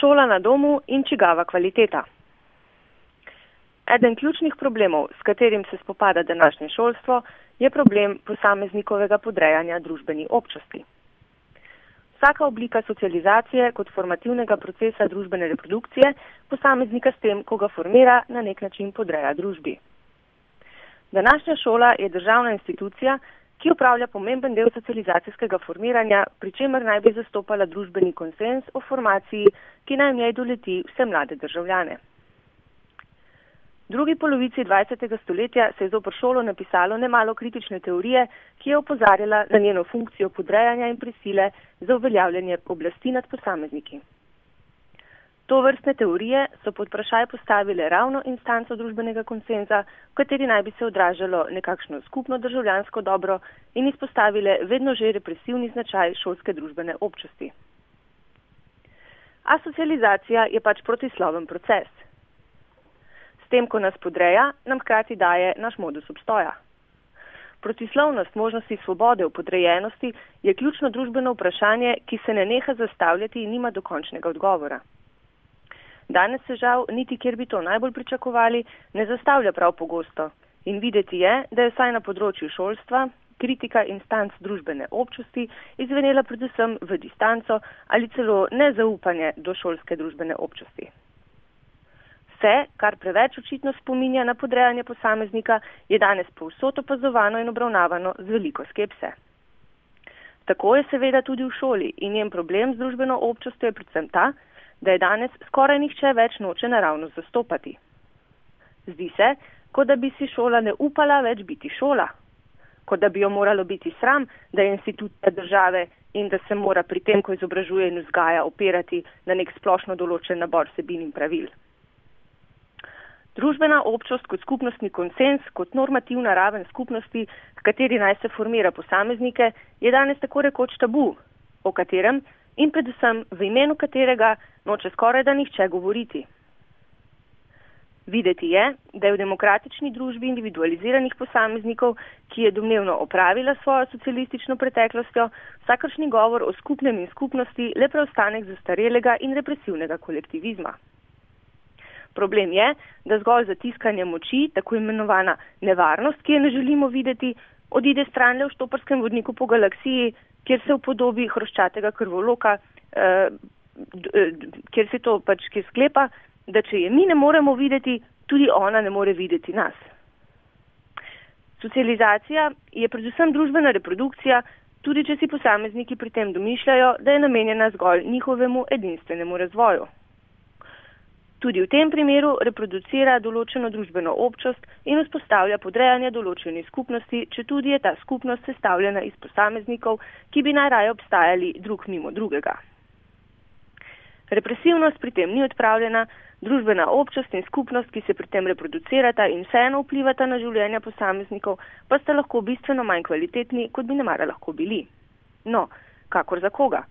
Šola na domu in čigava kvaliteta. Eden ključnih problemov, s katerim se spopada današnje šolstvo, je problem posameznikovega podrejanja družbeni občosti. Vsaka oblika socializacije kot formativnega procesa družbene reprodukcije posameznika s tem, ko ga formira, na nek način podreja družbi. Današnja šola je državna institucija, ki upravlja pomemben del socializacijskega formiranja, pri čemer naj bi zastopala družbeni konsens o formaciji, ki naj v njej doleti vse mlade državljane. V drugi polovici 20. stoletja se je zopr šolo napisalo nemalo kritične teorije, ki je opozarjala na njeno funkcijo podrejanja in prisile za uveljavljanje oblasti nad posamezniki. To vrstne teorije so pod vprašaj postavile ravno instanco družbenega konsenza, v kateri naj bi se odražalo nekakšno skupno državljansko dobro in izpostavile vedno že represivni značaj šolske družbene občosti. Asocializacija je pač protisloven proces. S tem, ko nas podreja, nam hkrati daje naš modus obstoja. Protislovnost možnosti svobode v podrejenosti je ključno družbeno vprašanje, ki se ne neha zastavljati in nima dokončnega odgovora. Danes se žal, niti kjer bi to najbolj pričakovali, ne zastavlja prav pogosto. In videti je, da je vsaj na področju šolstva kritika instanc družbene občosti izvenela predvsem v distanco ali celo nezaupanje do šolske družbene občosti. Vse, kar preveč očitno spominja na podrejanje posameznika, je danes povsod opazovano in obravnavano z veliko skepse. Tako je seveda tudi v šoli in njen problem z družbeno občostjo je predvsem ta, da je danes skoraj nihče več noče naravno zastopati. Zdi se, kot da bi si šola ne upala več biti šola, kot da bi jo moralo biti sram, da je institucija države in da se mora pri tem, ko izobražuje in vzgaja, opirati na nek splošno določen nabor sebin in pravil. Družbena občost kot skupnostni konsens, kot normativna raven skupnosti, kateri naj se formira posameznike, je danes tako rekoč tabu, o katerem in predvsem v imenu katerega noče skoraj da nihče govoriti. Videti je, da je v demokratični družbi individualiziranih posameznikov, ki je domnevno opravila svojo socialistično preteklostjo, vsakršni govor o skupnem in skupnosti le preostanek zastarelega in represivnega kolektivizma. Problem je, da zgolj zatiskanje moči, tako imenovana nevarnost, ki je ne želimo videti, odide stran le v štoparskem vodniku po galaksiji, kjer se v podobi hroščatega krvoloka, eh, eh, kjer se to pač ki sklepa, da če je mi ne moremo videti, tudi ona ne more videti nas. Socializacija je predvsem družbena reprodukcija, tudi če si posamezniki pri tem domišljajo, da je namenjena zgolj njihovemu edinstvenemu razvoju. Tudi v tem primeru reproducira določeno družbeno občost in vzpostavlja podrejanje določeni skupnosti, če tudi je ta skupnost sestavljena iz posameznikov, ki bi najraje obstajali drug mimo drugega. Represivnost pri tem ni odpravljena, družbena občost in skupnost, ki se pri tem reproducirata in vseeno vplivata na življenja posameznikov, pa sta lahko bistveno manj kvalitetni, kot bi ne mara lahko bili. No, kakor za koga?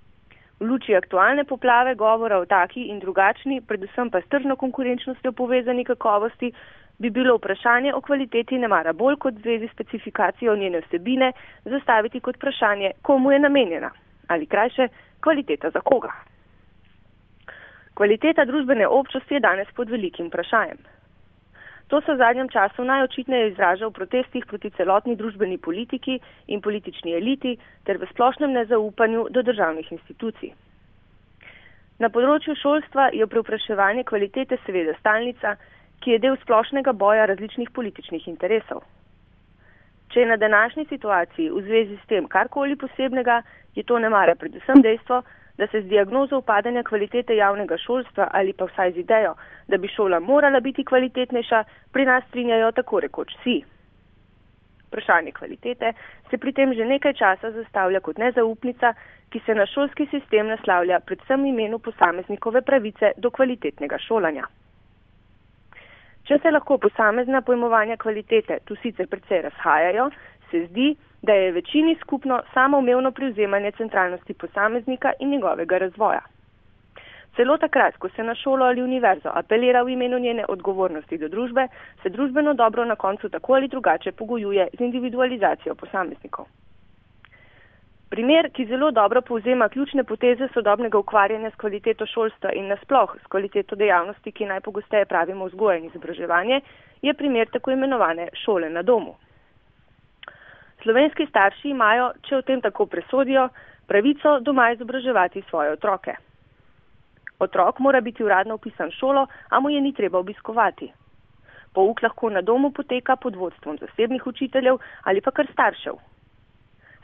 V luči aktualne poplave govora o taki in drugačni, predvsem pa s tržno konkurenčnostjo povezani kakovosti, bi bilo vprašanje o kvaliteti ne mara bolj kot zvezi specifikacijo njene vsebine zastaviti kot vprašanje, komu je namenjena ali krajše kvaliteta za koga. Kvaliteta družbene občosti je danes pod velikim vprašanjem. To se v zadnjem času najočitneje izraža v protestih proti celotni družbeni politiki in politični eliti ter v splošnem nezaupanju do državnih institucij. Na področju šolstva je preopraševanje kvalitete seveda stalnica, ki je del splošnega boja različnih političnih interesov. Če je na današnji situaciji v zvezi s tem karkoli posebnega, je to ne mara predvsem dejstvo, da se z diagnozo upadanja kvalitete javnega šolstva ali pa vsaj z idejo, da bi šola morala biti kvalitetnejša, pri nas strinjajo tako rekoč vsi. Vprašanje kvalitete se pri tem že nekaj časa zastavlja kot nezaupnica, ki se na šolski sistem naslavlja predvsem imenu posameznikove pravice do kvalitetnega šolanja. Če se lahko posamezna pojmovanja kvalitete tu sicer precej razhajajo, se zdi, da je večini skupno samoumevno privzemanje centralnosti posameznika in njegovega razvoja. Celo takrat, ko se na šolo ali univerzo apelira v imenu njene odgovornosti do družbe, se družbeno dobro na koncu tako ali drugače pogojuje z individualizacijo posameznikov. Primer, ki zelo dobro povzema ključne poteze sodobnega ukvarjanja s kvaliteto šolstva in nasploh s kvaliteto dejavnosti, ki najpogosteje pravimo vzgoja in izobraževanje, je primer tako imenovane šole na domu. Slovenski starši imajo, če o tem tako presodijo, pravico doma izobraževati svoje otroke. Otrok mora biti uradno upisan v šolo, a mu je ni treba obiskovati. Pouk lahko na domu poteka pod vodstvom zasebnih učiteljev ali pa kar staršev.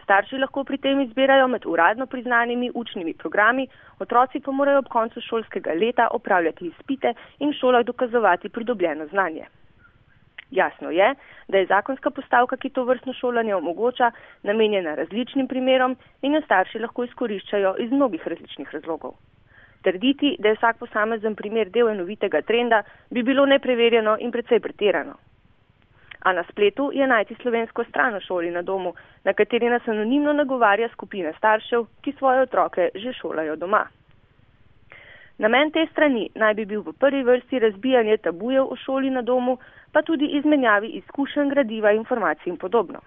Starši lahko pri tem izbirajo med uradno priznanimi učnimi programi, otroci pa morajo ob koncu šolskega leta opravljati izpite in v šolah dokazovati pridobljeno znanje. Jasno je, da je zakonska postavka, ki to vrstno šolanje omogoča, namenjena različnim primerom in jo starši lahko izkoriščajo iz mnogih različnih razlogov. Trditi, da je vsak posamezen primer del enovitega trenda, bi bilo nepreverjeno in precej pretirano. A na spletu je najti slovensko stran o šoli na domu, na kateri nas anonimno nagovarja skupina staršev, ki svoje otroke že šolajo doma. Namen te strani naj bi bil v prvi vrsti razbijanje tabujev o šoli na domu, pa tudi izmenjavi izkušenj, gradiva, informacij in podobno.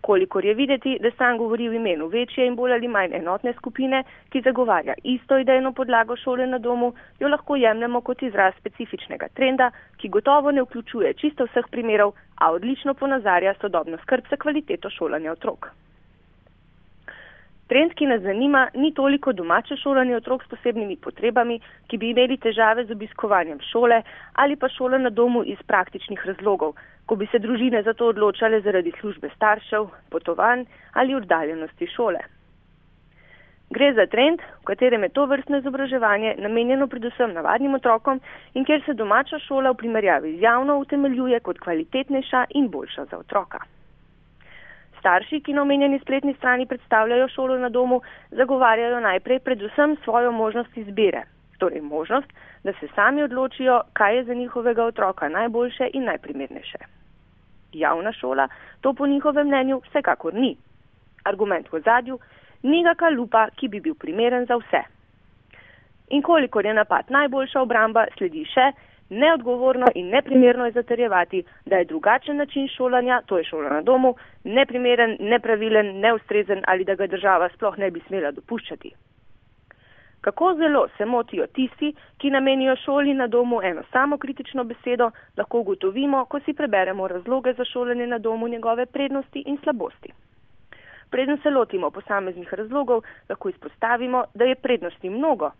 Kolikor je videti, da sam govori v imenu večje in bolj ali manj enotne skupine, ki zagovarja isto idejno podlago šole na domu, jo lahko jemljemo kot izraz specifičnega trenda, ki gotovo ne vključuje čisto vseh primerov, a odlično ponazarja sodobno skrb za kvaliteto šolanja otrok. Trend, ki nas zanima, ni toliko domače šolanje otrok s posebnimi potrebami, ki bi imeli težave z obiskovanjem šole ali pa šole na domu iz praktičnih razlogov, ko bi se družine za to odločale zaradi službe staršev, potovanj ali oddaljenosti šole. Gre za trend, v katerem je to vrstno izobraževanje namenjeno predvsem navadnim otrokom in kjer se domača šola v primerjavi z javno utemeljuje kot kvalitetnejša in boljša za otroka. Starši, ki na omenjeni spletni strani predstavljajo šolo na domu, zagovarjajo najprej predvsem svojo možnost izbire, torej možnost, da se sami odločijo, kaj je za njihovega otroka najboljše in najprimernejše. Javna šola to po njihovem mnenju vsekakor ni. Argument v zadju, ni ga kalupa, ki bi bil primeren za vse. In kolikor je napad najboljša obramba, sledi še, Neodgovorno in neprimerno je zaterjevati, da je drugačen način šolanja, to je šola na domu, neprimeren, nepravilen, neustrezen ali da ga država sploh ne bi smela dopuščati. Kako zelo se motijo tisti, ki namenijo šoli na domu eno samo kritično besedo, lahko ugotovimo, ko si preberemo razloge za šolanje na domu, njegove prednosti in slabosti. Preden se lotimo posameznih razlogov, lahko izpostavimo, da je prednosti mnogo,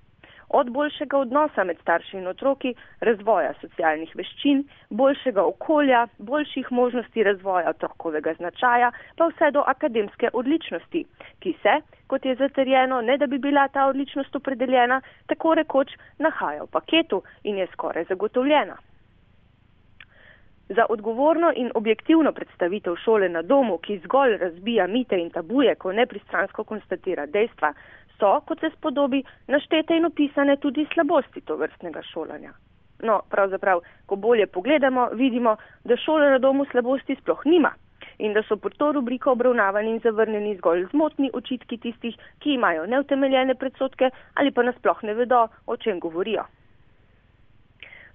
od boljšega odnosa med starši in otroki, razvoja socialnih veščin, boljšega okolja, boljših možnosti razvoja otrokovega značaja, pa vse do akademske odličnosti, ki se, kot je zatrjeno, ne da bi bila ta odličnost opredeljena, tako rekoč nahaja v paketu in je skoraj zagotovljena. Za odgovorno in objektivno predstavitev šole na domu, ki zgolj razbija mite in tabuje, ko nepristransko konstatira dejstva, so, kot se spodobi, naštete in opisane tudi slabosti to vrstnega šolanja. No, pravzaprav, ko bolje pogledamo, vidimo, da šola na domu slabosti sploh nima in da so pod to rubriko obravnavani in zavrnjeni zgolj zmotni očitki tistih, ki imajo neutemeljene predsotke ali pa nasploh ne vedo, o čem govorijo.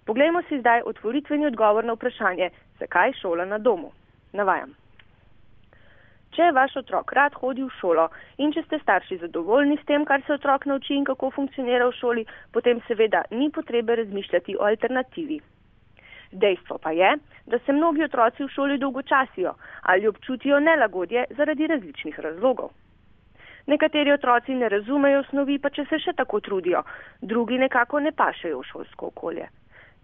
Poglejmo si zdaj otvoritveni odgovor na vprašanje, zakaj šola na domu. Navajam. Če vaš otrok rad hodi v šolo in če ste starši zadovoljni s tem, kar se otrok nauči in kako funkcionira v šoli, potem seveda ni potrebe razmišljati o alternativi. Dejstvo pa je, da se mnogi otroci v šoli dolgočasijo ali občutijo nelagodje zaradi različnih razlogov. Nekateri otroci ne razumejo osnovi, pa če se še tako trudijo, drugi nekako ne pašejo v šolsko okolje.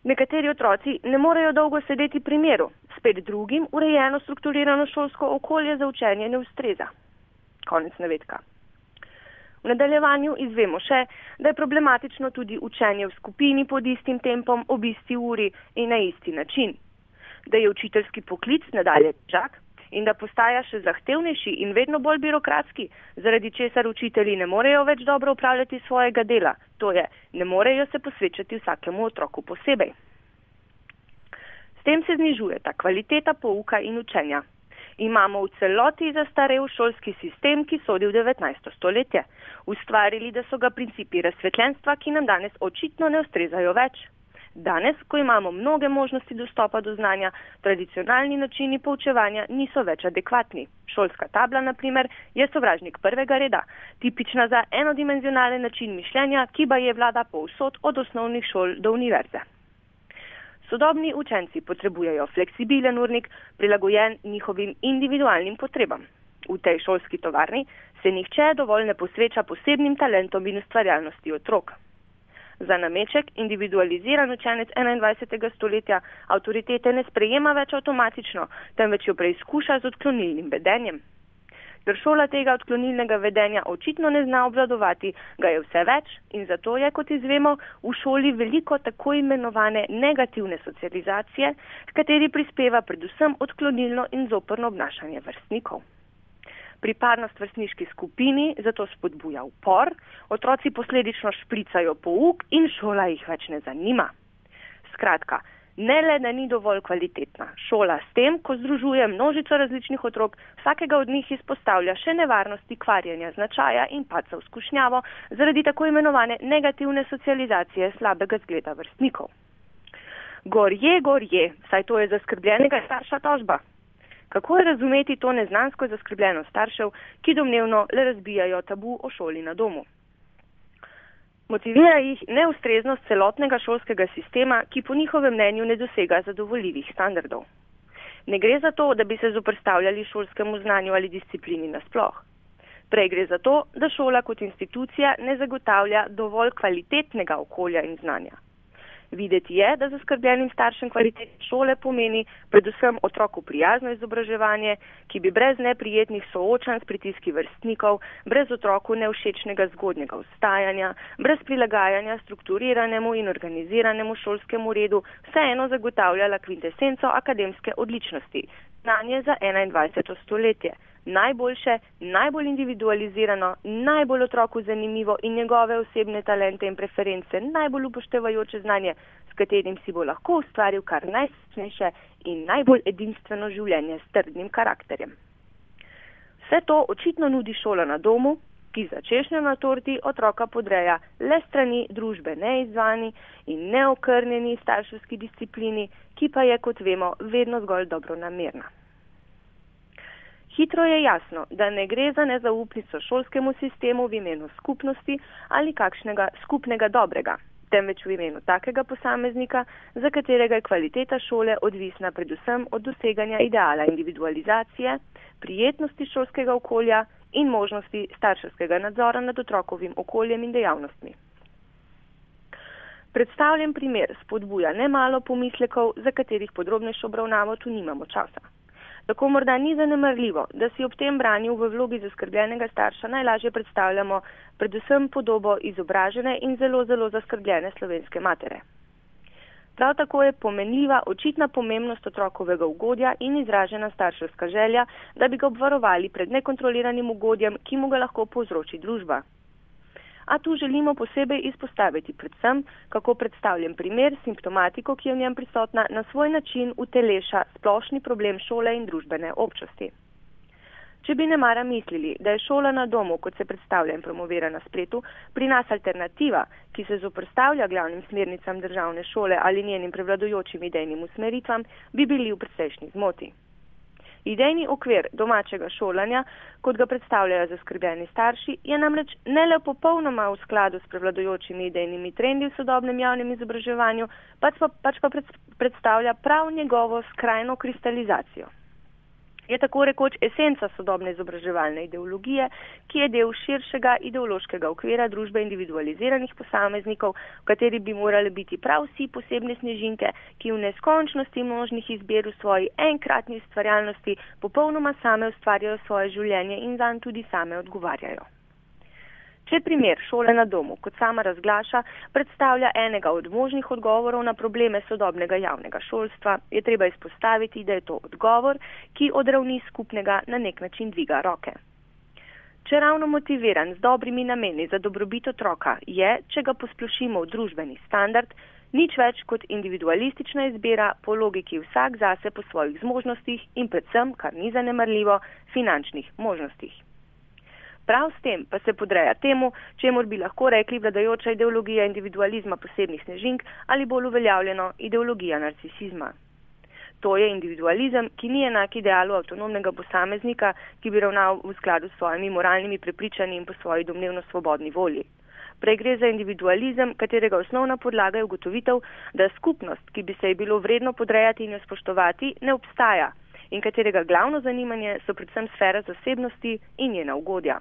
Nekateri otroci ne morejo dolgo sedeti pri miru, spet drugim urejeno strukturirano šolsko okolje za učenje ne ustreza. Konec navedka. V nadaljevanju izvemo še, da je problematično tudi učenje v skupini pod istim tempom, ob isti uri in na isti način. Da je učiteljski poklic nadalje težak, in da postaja še zahtevnejši in vedno bolj birokratski, zaradi česar učitelji ne morejo več dobro upravljati svojega dela, to je, ne morejo se posvečati vsakemu otroku posebej. S tem se znižuje ta kvaliteta pouka in učenja. Imamo v celoti zastarev šolski sistem, ki sodi v 19. stoletje. Ustvarili, da so ga principi razsvetljenstva, ki nam danes očitno ne ustrezajo več. Danes, ko imamo mnoge možnosti dostopa do znanja, tradicionalni načini poučevanja niso več adekvatni. Šolska tabla, na primer, je sovražnik prvega reda, tipična za enodimenzionalen način mišljenja, ki ba je vlada povsod od osnovnih šol do univerze. Sodobni učenci potrebujejo fleksibilen urnik, prilagojen njihovim individualnim potrebam. V tej šolski tovarni se nihče dovolj ne posveča posebnim talentom in ustvarjalnosti otrok. Za nameček individualiziran učenec 21. stoletja avtoritete ne sprejema več avtomatično, temveč jo preizkuša z odklonilnim vedenjem. Ker šola tega odklonilnega vedenja očitno ne zna obvladovati, ga je vse več in zato je, kot izvemo, v šoli veliko tako imenovane negativne socializacije, s kateri prispeva predvsem odklonilno in zoprno obnašanje vrstnikov pripadnost vrstniški skupini, zato spodbuja upor, otroci posledično špricajo pouk in šola jih več ne zanima. Skratka, ne le, da ni dovolj kvalitetna, šola s tem, ko združuje množico različnih otrok, vsakega od njih izpostavlja še nevarnosti kvarjenja značaja in paca v skušnjavo zaradi tako imenovane negativne socializacije slabega zgleda vrstnikov. Gorje, gorje, saj to je zaskrbljenega starša tožba. Kako je razumeti to neznansko zaskrbljenost staršev, ki domnevno le razbijajo tabu o šoli na domu? Motivira jih neustreznost celotnega šolskega sistema, ki po njihovem mnenju ne dosega zadovoljivih standardov. Ne gre za to, da bi se zoprstavljali šolskemu znanju ali disciplini nasploh. Prej gre za to, da šola kot institucija ne zagotavlja dovolj kvalitetnega okolja in znanja. Videti je, da zaskrbljenim staršem kvalitet šole pomeni predvsem otroku prijazno izobraževanje, ki bi brez neprijetnih soočanj s pritiski vrstnikov, brez otroku neušečnega zgodnjega ustajanja, brez prilagajanja strukturiranemu in organiziranemu šolskemu redu, vseeno zagotavljala kvintesenco akademske odličnosti, znanje za 21. stoletje najboljše, najbolj individualizirano, najbolj otroku zanimivo in njegove osebne talente in preference, najbolj upoštevajoče znanje, s katerim si bo lahko ustvaril kar najsrečnejše in najbolj edinstveno življenje s trdnim karakterjem. Vse to očitno nudi šola na domu, ki za češnjo na torti otroka podreja le strani družbe neizvani in neokrnjeni starševski disciplini, ki pa je, kot vemo, vedno zgolj dobro namerna. Hitro je jasno, da ne gre za nezaupnico šolskemu sistemu v imenu skupnosti ali kakšnega skupnega dobrega, temveč v imenu takega posameznika, za katerega je kvaliteta šole odvisna predvsem od doseganja ideala individualizacije, prijetnosti šolskega okolja in možnosti starševskega nadzora nad otrokovim okoljem in dejavnostmi. Predstavljen primer spodbuja nemalo pomislekov, za katerih podrobnejšo obravnavo tu nimamo časa. Tako morda ni zanemrljivo, da si ob tem branju v vlogi zaskrbljenega starša najlažje predstavljamo predvsem podobo izobražene in zelo, zelo zaskrbljene slovenske matere. Prav tako je pomenljiva očitna pomembnost otrokovega ugodja in izražena starševska želja, da bi ga obvarovali pred nekontroliranim ugodjem, ki mu ga lahko povzroči družba a tu želimo posebej izpostaviti predvsem, kako predstavljen primer simptomatiko, ki je v njem prisotna, na svoj način uteleša splošni problem šole in družbene občosti. Če bi ne mara mislili, da je šola na domu, kot se predstavlja in promovira na spletu, pri nas alternativa, ki se zoprstavlja glavnim smernicam državne šole ali njenim prevladojočim idejnim usmeritvam, bi bili v precejšnji zmoti. Idejni okvir domačega šolanja, kot ga predstavljajo zaskrbljeni starši, je namreč ne le popolnoma v skladu s prevladojočimi idejnimi trendi v sodobnem javnem izobraževanju, pač pa, pač pa predstavlja prav njegovo skrajno kristalizacijo je tako rekoč esenca sodobne izobraževalne ideologije, ki je del širšega ideološkega okvira družbe individualiziranih posameznikov, v kateri bi morali biti prav vsi posebne snežinke, ki v neskončnosti možnih izbir v svoji enkratni ustvarjalnosti popolnoma same ustvarjajo svoje življenje in zanj tudi same odgovarjajo. Če primer šole na domu, kot sama razglaša, predstavlja enega od možnih odgovorov na probleme sodobnega javnega šolstva, je treba izpostaviti, da je to odgovor, ki od ravni skupnega na nek način dviga roke. Če ravno motiviran z dobrimi nameni za dobrobit otroka je, če ga posplošimo v družbeni standard, nič več kot individualistična izbira po logiki vsak zase po svojih zmožnostih in predvsem, kar ni zanemrljivo, finančnih možnostih. Prav s tem pa se podreja temu, čemur bi lahko rekli vladajoča ideologija individualizma posebnih snežink ali bolj uveljavljeno ideologija narcisizma. To je individualizem, ki ni enak idealu avtonomnega posameznika, ki bi ravnal v skladu s svojimi moralnimi prepričanji in po svoji domnevno svobodni volji. Prej gre za individualizem, katerega osnovna podlaga je ugotovitev, da skupnost, ki bi se je bilo vredno podrejati in jo spoštovati, ne obstaja in katerega glavno zanimanje so predvsem sfera zasebnosti in njena ugodja.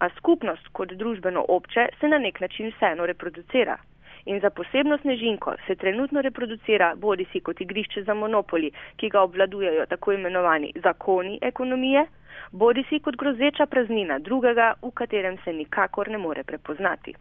A skupnost kot družbeno obče se na nek način vseeno reproducira. In za posebno snežinko se trenutno reproducira bodi si kot igrišče za monopoli, ki ga obvladujejo tako imenovani zakoni ekonomije, bodi si kot grozeča praznina drugega, v katerem se nikakor ne more prepoznati.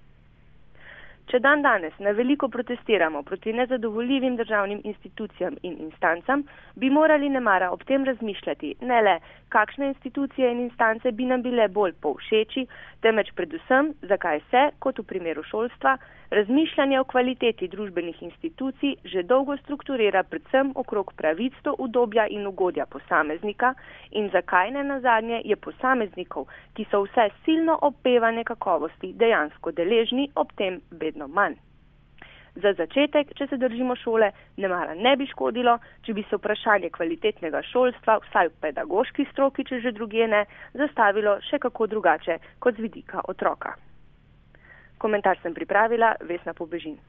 Če dan danes na veliko protestiramo proti nezadovoljivim državnim institucijam in instancam, bi morali nemara ob tem razmišljati ne le, kakšne institucije in instance bi nam bile bolj povšeči, temveč predvsem, zakaj se, kot v primeru šolstva, razmišljanje o kvaliteti družbenih institucij že dolgo strukturira predvsem okrog pravic do udobja in ugodja posameznika in zakaj ne nazadnje je posameznikov, ki so vse silno opevane kakovosti, dejansko deležni ob tem vedno manj. Za začetek, če se držimo šole, ne mara ne bi škodilo, če bi se vprašanje kvalitetnega šolstva, vsaj v pedagoški stroki, če že druge ne, zastavilo še kako drugače kot z vidika otroka. Komentar sem pripravila Vesna Pobežin.